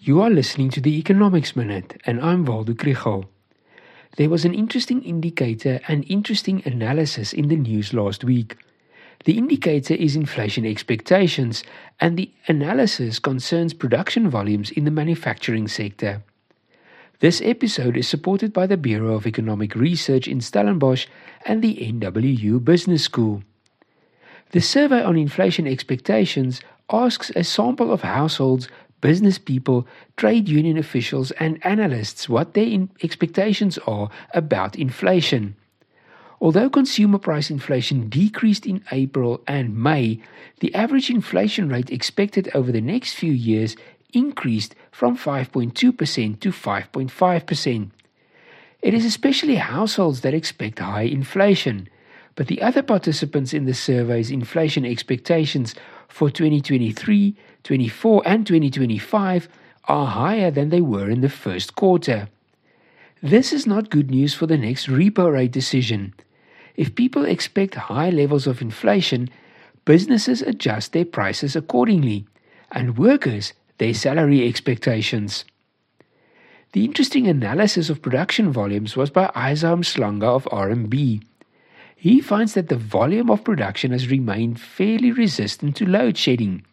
You are listening to the Economics Minute, and I'm Waldo Krugell. There was an interesting indicator and interesting analysis in the news last week. The indicator is inflation expectations, and the analysis concerns production volumes in the manufacturing sector. This episode is supported by the Bureau of Economic Research in Stellenbosch and the NWU Business School. The survey on inflation expectations asks a sample of households business people, trade union officials, and analysts what their expectations are about inflation. Although consumer price inflation decreased in April and May, the average inflation rate expected over the next few years increased from 5.2% to 5.5%. It is especially households that expect high inflation, but the other participants in the survey's inflation expectations for 2023, 24, and 2025 are higher than they were in the first quarter. This is not good news for the next repo rate decision. If people expect high levels of inflation, businesses adjust their prices accordingly, and workers their salary expectations. The interesting analysis of production volumes was by Isaah Mhlanga of RMB. He finds that the volume of production has remained fairly resistant to load shedding.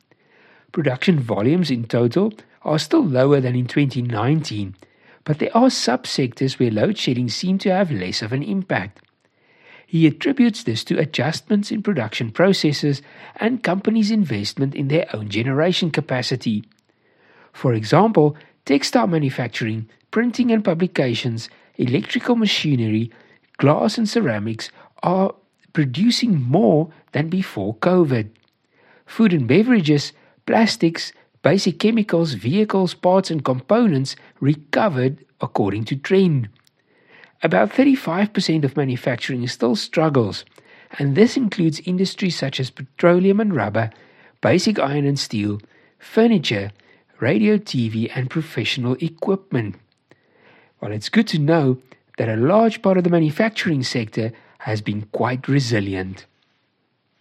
Production volumes in total are still lower than in 2019, but there are subsectors where load shedding seems to have less of an impact. He attributes this to adjustments in production processes and companies' investment in their own generation capacity. For example, textile manufacturing, printing and publications, electrical machinery, glass and ceramics are producing more than before COVID. Food and beverages, plastics, basic chemicals, vehicles, parts, and components recovered according to trend. About 35% of manufacturing still struggles, and this includes industries such as petroleum and rubber, basic iron and steel, furniture, radio, TV, and professional equipment. While it's good to know that a large part of the manufacturing sector has been quite resilient.